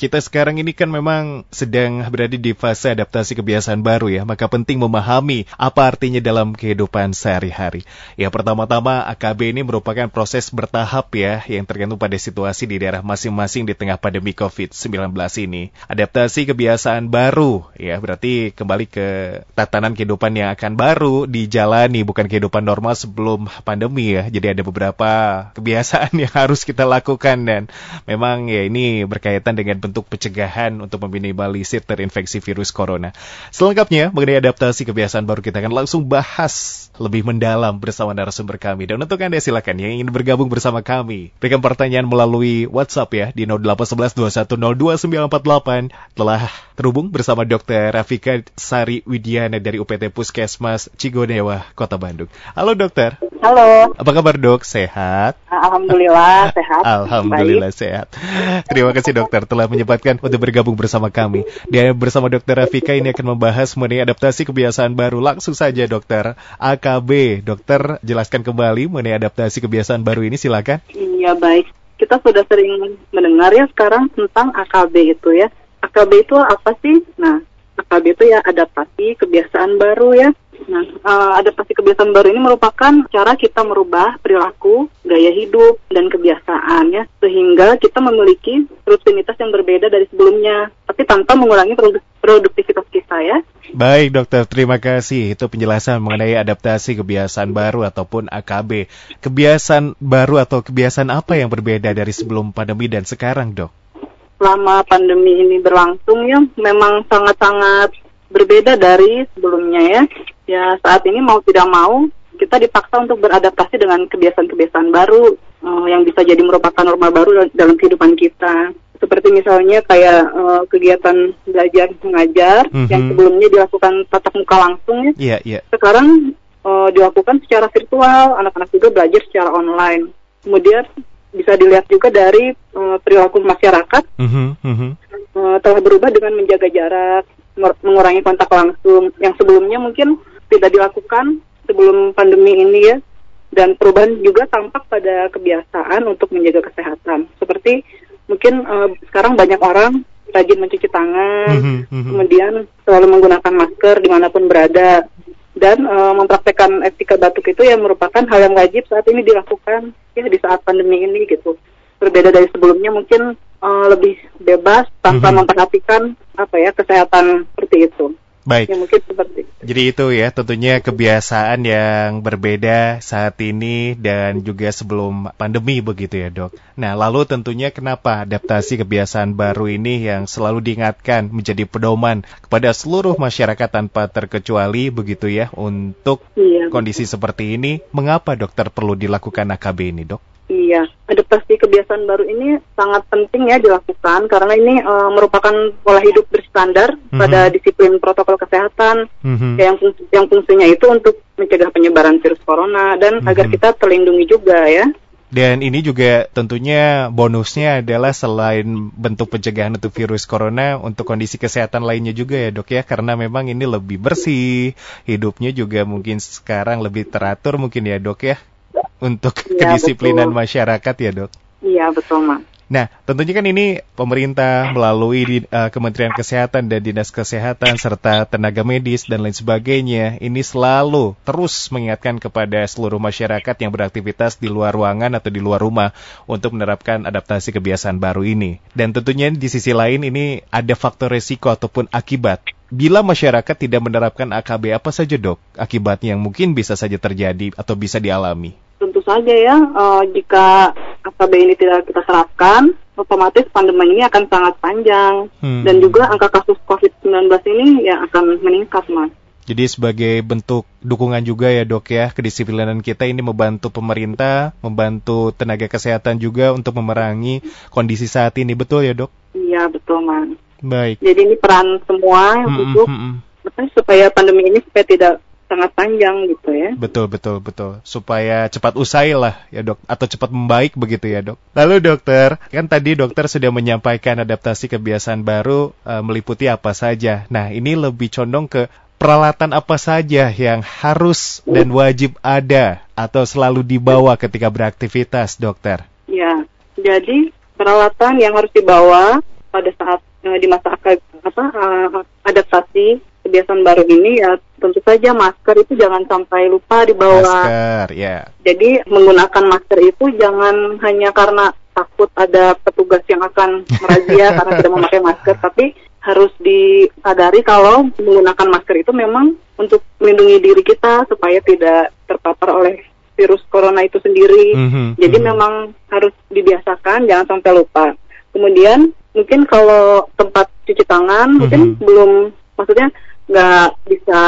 kita sekarang ini kan memang sedang berada di fase adaptasi kebiasaan baru ya, maka penting memahami apa artinya dalam kehidupan sehari-hari. Ya pertama-tama AKB ini merupakan proses bertahap ya, yang tergantung pada situasi di daerah masing-masing di tengah pandemi COVID-19 ini. Adaptasi kebiasaan baru ya, berarti kembali ke tatanan kehidupan yang akan baru dijalani, bukan kehidupan normal sebelum pandemi ya. Jadi ada beberapa kebiasaan yang harus kita lakukan dan memang ya ini berkaitan dengan bentuk pencegahan untuk meminimalisir terinfeksi virus corona. Selengkapnya mengenai adaptasi kebiasaan baru kita akan langsung bahas lebih mendalam bersama narasumber kami. Dan untuk Anda silakan yang ingin bergabung bersama kami, berikan pertanyaan melalui WhatsApp ya di 08112102948 telah terhubung bersama Dr. Rafika Sari Widiana dari UPT Puskesmas Cigonewa, Kota Bandung. Halo dokter. Halo. Apa kabar dok? Sehat? Alhamdulillah sehat. Alhamdulillah Baik. sehat. Terima kasih dokter telah menyempatkan untuk bergabung bersama kami. Dan bersama dokter Rafika ini akan membahas mengenai adaptasi kebiasaan baru. Langsung saja dokter AKB. Dokter jelaskan kembali mengenai adaptasi kebiasaan baru ini silakan. Iya baik. Kita sudah sering mendengar ya sekarang tentang AKB itu ya. AKB itu apa sih? Nah, AKB itu ya adaptasi kebiasaan baru ya. Nah, uh, adaptasi kebiasaan baru ini merupakan cara kita merubah perilaku, gaya hidup, dan kebiasaan ya, sehingga kita memiliki rutinitas yang berbeda dari sebelumnya, tapi tanpa mengurangi produktivitas kita ya. Baik dokter, terima kasih. Itu penjelasan mengenai adaptasi kebiasaan baru ataupun AKB. Kebiasaan baru atau kebiasaan apa yang berbeda dari sebelum pandemi dan sekarang dok? Selama pandemi ini berlangsung ya, memang sangat-sangat berbeda dari sebelumnya ya. Ya saat ini mau tidak mau kita dipaksa untuk beradaptasi dengan kebiasaan-kebiasaan baru uh, yang bisa jadi merupakan norma baru dalam kehidupan kita. Seperti misalnya kayak uh, kegiatan belajar mengajar mm -hmm. yang sebelumnya dilakukan tatap muka langsung ya. Yeah, yeah. Sekarang uh, dilakukan secara virtual, anak-anak juga belajar secara online. Kemudian bisa dilihat juga dari uh, perilaku masyarakat mm -hmm. uh, telah berubah dengan menjaga jarak, mengurangi kontak langsung yang sebelumnya mungkin tidak dilakukan sebelum pandemi ini ya dan perubahan juga tampak pada kebiasaan untuk menjaga kesehatan seperti mungkin uh, sekarang banyak orang rajin mencuci tangan mm -hmm. kemudian selalu menggunakan masker di mana pun berada dan uh, mempraktekkan etika batuk itu yang merupakan hal yang wajib saat ini dilakukan ya di saat pandemi ini gitu berbeda dari sebelumnya mungkin uh, lebih bebas tanpa mm -hmm. memperhatikan apa ya kesehatan seperti itu. Baik. Ya, mungkin seperti itu. Jadi itu ya tentunya kebiasaan yang berbeda saat ini dan juga sebelum pandemi begitu ya dok. Nah lalu tentunya kenapa adaptasi kebiasaan baru ini yang selalu diingatkan menjadi pedoman kepada seluruh masyarakat tanpa terkecuali begitu ya untuk iya. kondisi seperti ini. Mengapa dokter perlu dilakukan AKB ini dok? Iya, adaptasi kebiasaan baru ini sangat penting ya dilakukan karena ini uh, merupakan pola hidup berstandar mm-hmm. pada disiplin protokol kesehatan mm-hmm. yang fungsi, yang fungsinya itu untuk mencegah penyebaran virus corona dan mm-hmm. agar kita terlindungi juga ya. Dan ini juga tentunya bonusnya adalah selain bentuk pencegahan untuk virus corona untuk kondisi kesehatan lainnya juga ya dok ya karena memang ini lebih bersih hidupnya juga mungkin sekarang lebih teratur mungkin ya dok ya untuk ya, kedisiplinan betul. masyarakat ya dok. Iya betul mas. Nah, tentunya kan ini pemerintah melalui uh, Kementerian Kesehatan dan Dinas Kesehatan serta tenaga medis dan lain sebagainya ini selalu terus mengingatkan kepada seluruh masyarakat yang beraktivitas di luar ruangan atau di luar rumah untuk menerapkan adaptasi kebiasaan baru ini. Dan tentunya di sisi lain ini ada faktor resiko ataupun akibat. Bila masyarakat tidak menerapkan AKB apa saja dok akibatnya yang mungkin bisa saja terjadi atau bisa dialami? tentu saja ya uh, jika AKB ini tidak kita terapkan otomatis pandemi ini akan sangat panjang hmm. dan juga angka kasus COVID-19 ini ya akan meningkat mas. Jadi sebagai bentuk dukungan juga ya dok ya kedisiplinan kita ini membantu pemerintah, membantu tenaga kesehatan juga untuk memerangi kondisi saat ini betul ya dok? Iya betul mas. Baik. Jadi ini peran semua hmm, untuk hmm, hmm. supaya pandemi ini supaya tidak sangat panjang gitu ya. Betul betul betul. Supaya cepat usai lah ya dok atau cepat membaik begitu ya dok. Lalu dokter kan tadi dokter sudah menyampaikan adaptasi kebiasaan baru e, meliputi apa saja. Nah ini lebih condong ke peralatan apa saja yang harus dan wajib ada atau selalu dibawa ketika beraktivitas dokter. Ya jadi peralatan yang harus dibawa pada saat uh, di masa apa uh, adaptasi kebiasaan baru ini ya tentu saja masker itu jangan sampai lupa dibawa. Masker, ya. Yeah. Jadi menggunakan masker itu jangan hanya karena takut ada petugas yang akan merazia karena tidak memakai masker, tapi harus disadari kalau menggunakan masker itu memang untuk melindungi diri kita supaya tidak terpapar oleh virus corona itu sendiri. Mm -hmm. Jadi mm -hmm. memang harus dibiasakan, jangan sampai lupa. Kemudian mungkin kalau tempat cuci tangan mm -hmm. mungkin belum, maksudnya nggak bisa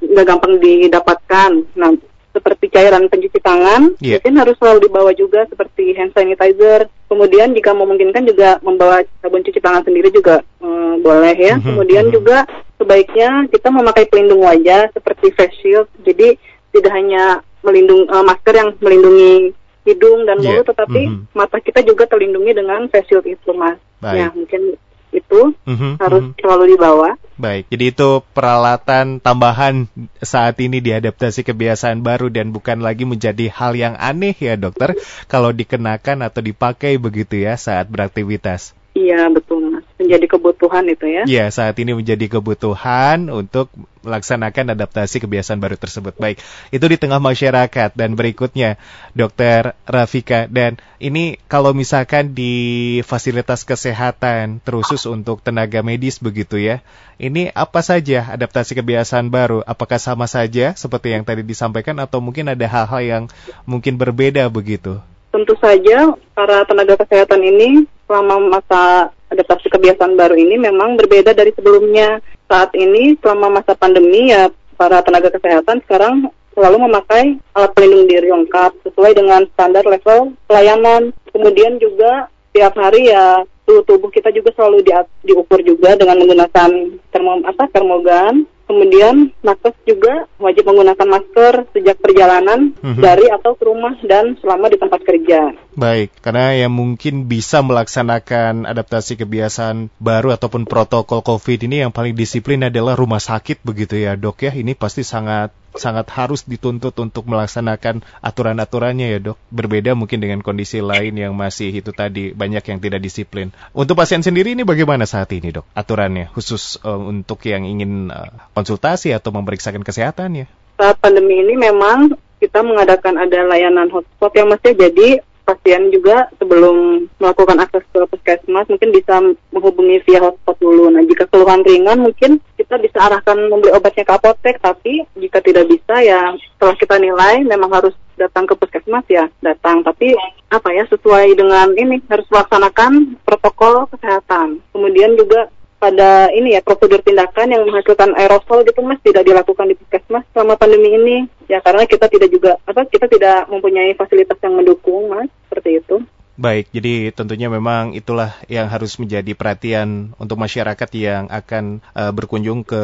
nggak gampang didapatkan. Nah seperti cairan pencuci tangan, yeah. mungkin harus selalu dibawa juga seperti hand sanitizer. Kemudian jika memungkinkan juga membawa sabun cuci tangan sendiri juga um, boleh ya. Mm -hmm. Kemudian mm -hmm. juga sebaiknya kita memakai pelindung wajah seperti face shield. Jadi tidak hanya melindung uh, masker yang melindungi hidung dan mulut, yeah. tetapi mm -hmm. mata kita juga terlindungi dengan face shield itu, mas. Baik. Ya mungkin itu mm-hmm, harus mm-hmm. selalu dibawa. Baik, jadi itu peralatan tambahan saat ini diadaptasi kebiasaan baru dan bukan lagi menjadi hal yang aneh ya dokter kalau dikenakan atau dipakai begitu ya saat beraktivitas. Iya betul menjadi kebutuhan itu ya. Iya saat ini menjadi kebutuhan untuk melaksanakan adaptasi kebiasaan baru tersebut. Baik, itu di tengah masyarakat dan berikutnya Dokter Rafika dan ini kalau misalkan di fasilitas kesehatan terusus untuk tenaga medis begitu ya. Ini apa saja adaptasi kebiasaan baru? Apakah sama saja seperti yang tadi disampaikan atau mungkin ada hal-hal yang mungkin berbeda begitu? Tentu saja para tenaga kesehatan ini selama masa adaptasi kebiasaan baru ini memang berbeda dari sebelumnya. Saat ini selama masa pandemi ya para tenaga kesehatan sekarang selalu memakai alat pelindung diri lengkap sesuai dengan standar level pelayanan. Kemudian juga tiap hari ya tubuh kita juga selalu di, diukur juga dengan menggunakan termo apa termogan Kemudian nakes juga wajib menggunakan masker sejak perjalanan mm-hmm. dari atau ke rumah dan selama di tempat kerja. Baik, karena yang mungkin bisa melaksanakan adaptasi kebiasaan baru ataupun protokol COVID ini yang paling disiplin adalah rumah sakit begitu ya dok ya. Ini pasti sangat sangat harus dituntut untuk melaksanakan aturan-aturannya ya dok. Berbeda mungkin dengan kondisi lain yang masih itu tadi banyak yang tidak disiplin. Untuk pasien sendiri ini bagaimana saat ini dok aturannya khusus uh, untuk yang ingin uh, konsultasi atau memeriksakan kesehatannya? Saat pandemi ini memang kita mengadakan ada layanan hotspot yang masih jadi pasien juga sebelum melakukan akses ke puskesmas mungkin bisa menghubungi via hotspot dulu. Nah, jika keluhan ringan mungkin kita bisa arahkan membeli obatnya ke apotek, tapi jika tidak bisa ya setelah kita nilai memang harus datang ke puskesmas ya datang. Tapi apa ya sesuai dengan ini harus melaksanakan protokol kesehatan. Kemudian juga pada ini ya prosedur tindakan yang menghasilkan aerosol gitu mas tidak dilakukan di puskesmas selama pandemi ini ya karena kita tidak juga apa kita tidak mempunyai fasilitas yang mendukung mas seperti itu. Baik, jadi tentunya memang itulah yang harus menjadi perhatian untuk masyarakat yang akan uh, berkunjung ke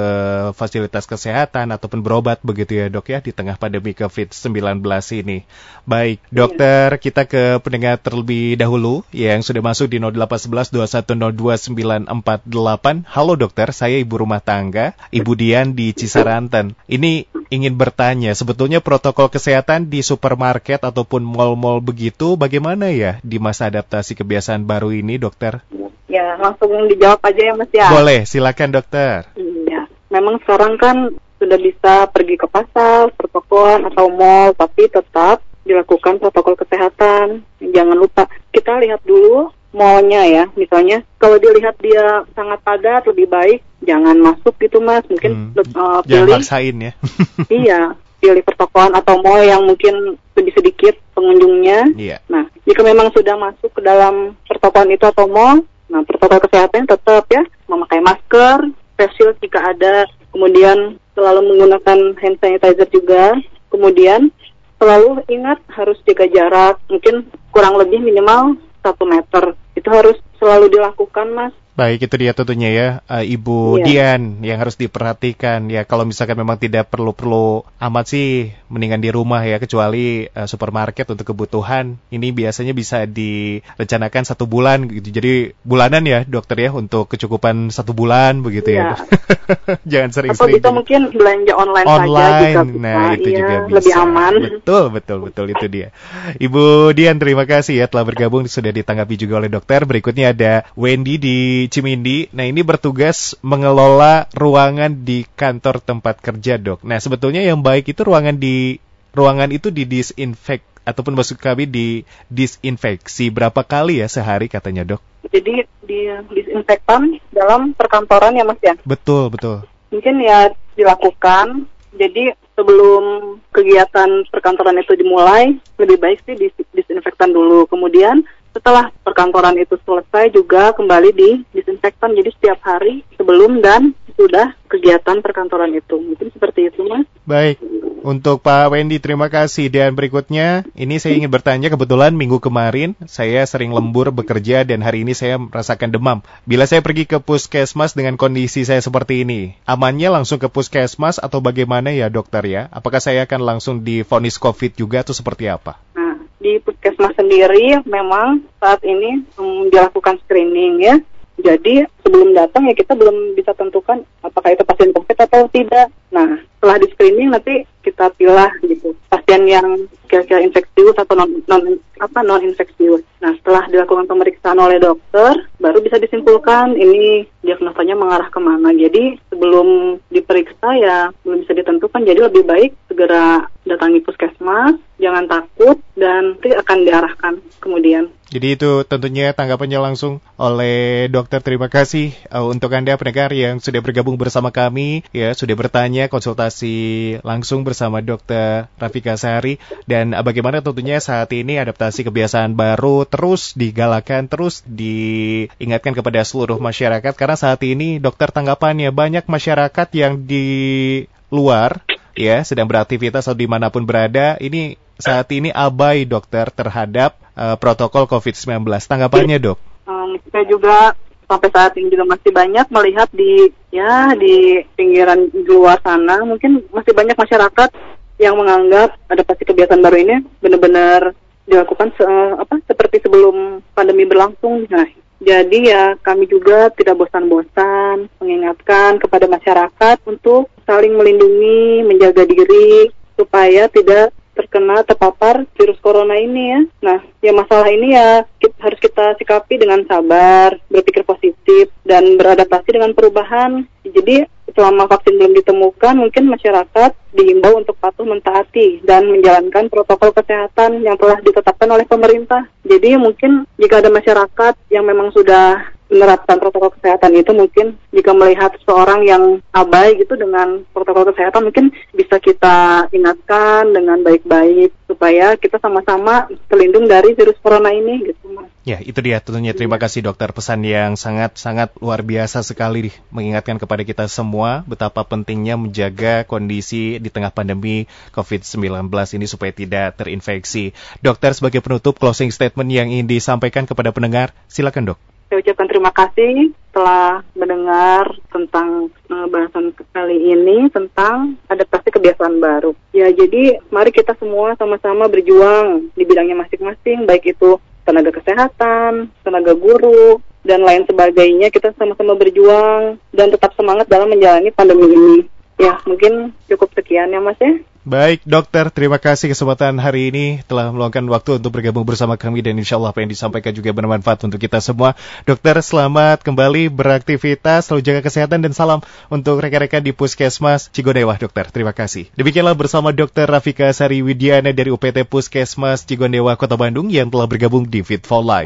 fasilitas kesehatan ataupun berobat begitu ya dok ya di tengah pandemi COVID-19 ini. Baik, iya. dokter kita ke pendengar terlebih dahulu yang sudah masuk di 0811 Halo dokter, saya ibu rumah tangga, Ibu Dian di Cisaranten. Ini ingin bertanya, sebetulnya protokol kesehatan di supermarket ataupun mal-mal begitu bagaimana ya di masa adaptasi kebiasaan baru ini, dokter? Ya, langsung dijawab aja ya, Mas ya. Boleh, silakan dokter. Iya, memang sekarang kan sudah bisa pergi ke pasar, pertokoan atau mall, tapi tetap dilakukan protokol kesehatan. Jangan lupa kita lihat dulu mallnya ya, misalnya kalau dilihat dia sangat padat lebih baik jangan masuk gitu mas, mungkin hmm. uh, pilih. Jangan maksain ya. iya, pilih pertokoan atau mall yang mungkin lebih sedikit pengunjungnya. Yeah. Nah, jika memang sudah masuk ke dalam pertokoan itu atau mall, nah protokol kesehatan tetap ya memakai masker, face shield jika ada, kemudian selalu menggunakan hand sanitizer juga, kemudian selalu ingat harus jaga jarak, mungkin kurang lebih minimal satu meter. Itu harus selalu dilakukan, Mas. Baik, itu dia tentunya ya, uh, Ibu yeah. Dian yang harus diperhatikan ya. Kalau misalkan memang tidak perlu-perlu amat sih, mendingan di rumah ya, kecuali uh, supermarket untuk kebutuhan. Ini biasanya bisa direncanakan satu bulan gitu. Jadi bulanan ya, dokter ya, untuk kecukupan satu bulan begitu ya. Iya. Jangan sering-sering. Atau bisa mungkin belanja online, online saja bisa. Nah, itu iya, juga bisa. Lebih aman. Betul, betul, betul itu dia. Ibu Dian, terima kasih ya telah bergabung sudah ditanggapi juga oleh dokter. Berikutnya ada Wendy di di Cimindi. Nah, ini bertugas mengelola ruangan di kantor tempat kerja, Dok. Nah, sebetulnya yang baik itu ruangan di ruangan itu didisinfek ataupun maksud kami di disinfeksi berapa kali ya sehari katanya, Dok? Jadi di disinfektan dalam perkantoran ya, Mas ya? Betul, betul. Mungkin ya dilakukan jadi sebelum kegiatan perkantoran itu dimulai, lebih baik sih disinfektan dulu. Kemudian setelah perkantoran itu selesai juga kembali di disinfektan. Jadi setiap hari sebelum dan sudah kegiatan perkantoran itu. Mungkin seperti itu mas. Baik. Untuk Pak Wendy terima kasih. Dan berikutnya ini saya ingin bertanya kebetulan minggu kemarin saya sering lembur bekerja dan hari ini saya merasakan demam. Bila saya pergi ke puskesmas dengan kondisi saya seperti ini amannya langsung ke puskesmas atau bagaimana ya dokter ya? Apakah saya akan langsung difonis covid juga atau seperti apa di puskesmas sendiri memang saat ini um, dilakukan screening ya. Jadi sebelum datang ya kita belum bisa tentukan apakah itu pasien COVID atau tidak. Nah setelah di screening nanti kita pilih gitu pasien yang kira-kira infeksius atau non, non apa non infeksius. Nah setelah dilakukan pemeriksaan oleh dokter baru bisa disimpulkan ini diagnosanya mengarah ke mana. Jadi sebelum diperiksa ya belum bisa ditentukan. Jadi lebih baik segera datangi puskesmas, jangan takut dan nanti akan diarahkan kemudian. Jadi itu tentunya tanggapannya langsung oleh dokter. Terima kasih uh, untuk Anda pendengar yang sudah bergabung bersama kami, ya sudah bertanya konsultasi langsung bersama dokter Rafika Sari dan uh, bagaimana tentunya saat ini adaptasi kebiasaan baru terus digalakan, terus diingatkan kepada seluruh masyarakat karena saat ini dokter tanggapannya banyak masyarakat yang di luar ya sedang beraktivitas atau di mana pun berada ini saat ini abai dokter terhadap uh, protokol COVID-19 tanggapannya dok? Um, saya juga sampai saat ini juga masih banyak melihat di ya di pinggiran luar sana. Mungkin masih banyak masyarakat yang menganggap adaptasi kebiasaan baru ini benar-benar dilakukan se apa seperti sebelum pandemi berlangsung. Nah jadi ya kami juga tidak bosan-bosan mengingatkan kepada masyarakat untuk saling melindungi, menjaga diri supaya tidak terkena terpapar virus corona ini ya. Nah, ya masalah ini ya kita, harus kita sikapi dengan sabar, berpikir positif dan beradaptasi dengan perubahan. Jadi selama vaksin belum ditemukan, mungkin masyarakat diimbau untuk patuh mentaati dan menjalankan protokol kesehatan yang telah ditetapkan oleh pemerintah. Jadi mungkin jika ada masyarakat yang memang sudah menerapkan protokol kesehatan itu mungkin jika melihat seorang yang abai gitu dengan protokol kesehatan mungkin bisa kita ingatkan dengan baik-baik supaya kita sama-sama terlindung dari virus corona ini gitu. Ya itu dia tentunya terima kasih dokter pesan yang sangat-sangat luar biasa sekali mengingatkan kepada kita semua betapa pentingnya menjaga kondisi di tengah pandemi COVID-19 ini supaya tidak terinfeksi. Dokter sebagai penutup closing statement yang ingin disampaikan kepada pendengar silakan dok. Saya ucapkan terima kasih telah mendengar tentang uh, bahasan kali ini tentang adaptasi kebiasaan baru. Ya, jadi mari kita semua sama-sama berjuang di bidangnya masing-masing, baik itu tenaga kesehatan, tenaga guru, dan lain sebagainya. Kita sama-sama berjuang dan tetap semangat dalam menjalani pandemi ini. Ya, mungkin cukup sekian ya Mas ya. Baik dokter, terima kasih kesempatan hari ini telah meluangkan waktu untuk bergabung bersama kami dan insya Allah apa yang disampaikan juga bermanfaat untuk kita semua. Dokter selamat kembali beraktivitas, selalu jaga kesehatan dan salam untuk rekan-rekan di Puskesmas Cigondewa dokter. Terima kasih. Demikianlah bersama dokter Rafika Sari Widiana dari UPT Puskesmas Cigondewa Kota Bandung yang telah bergabung di Fit for Life.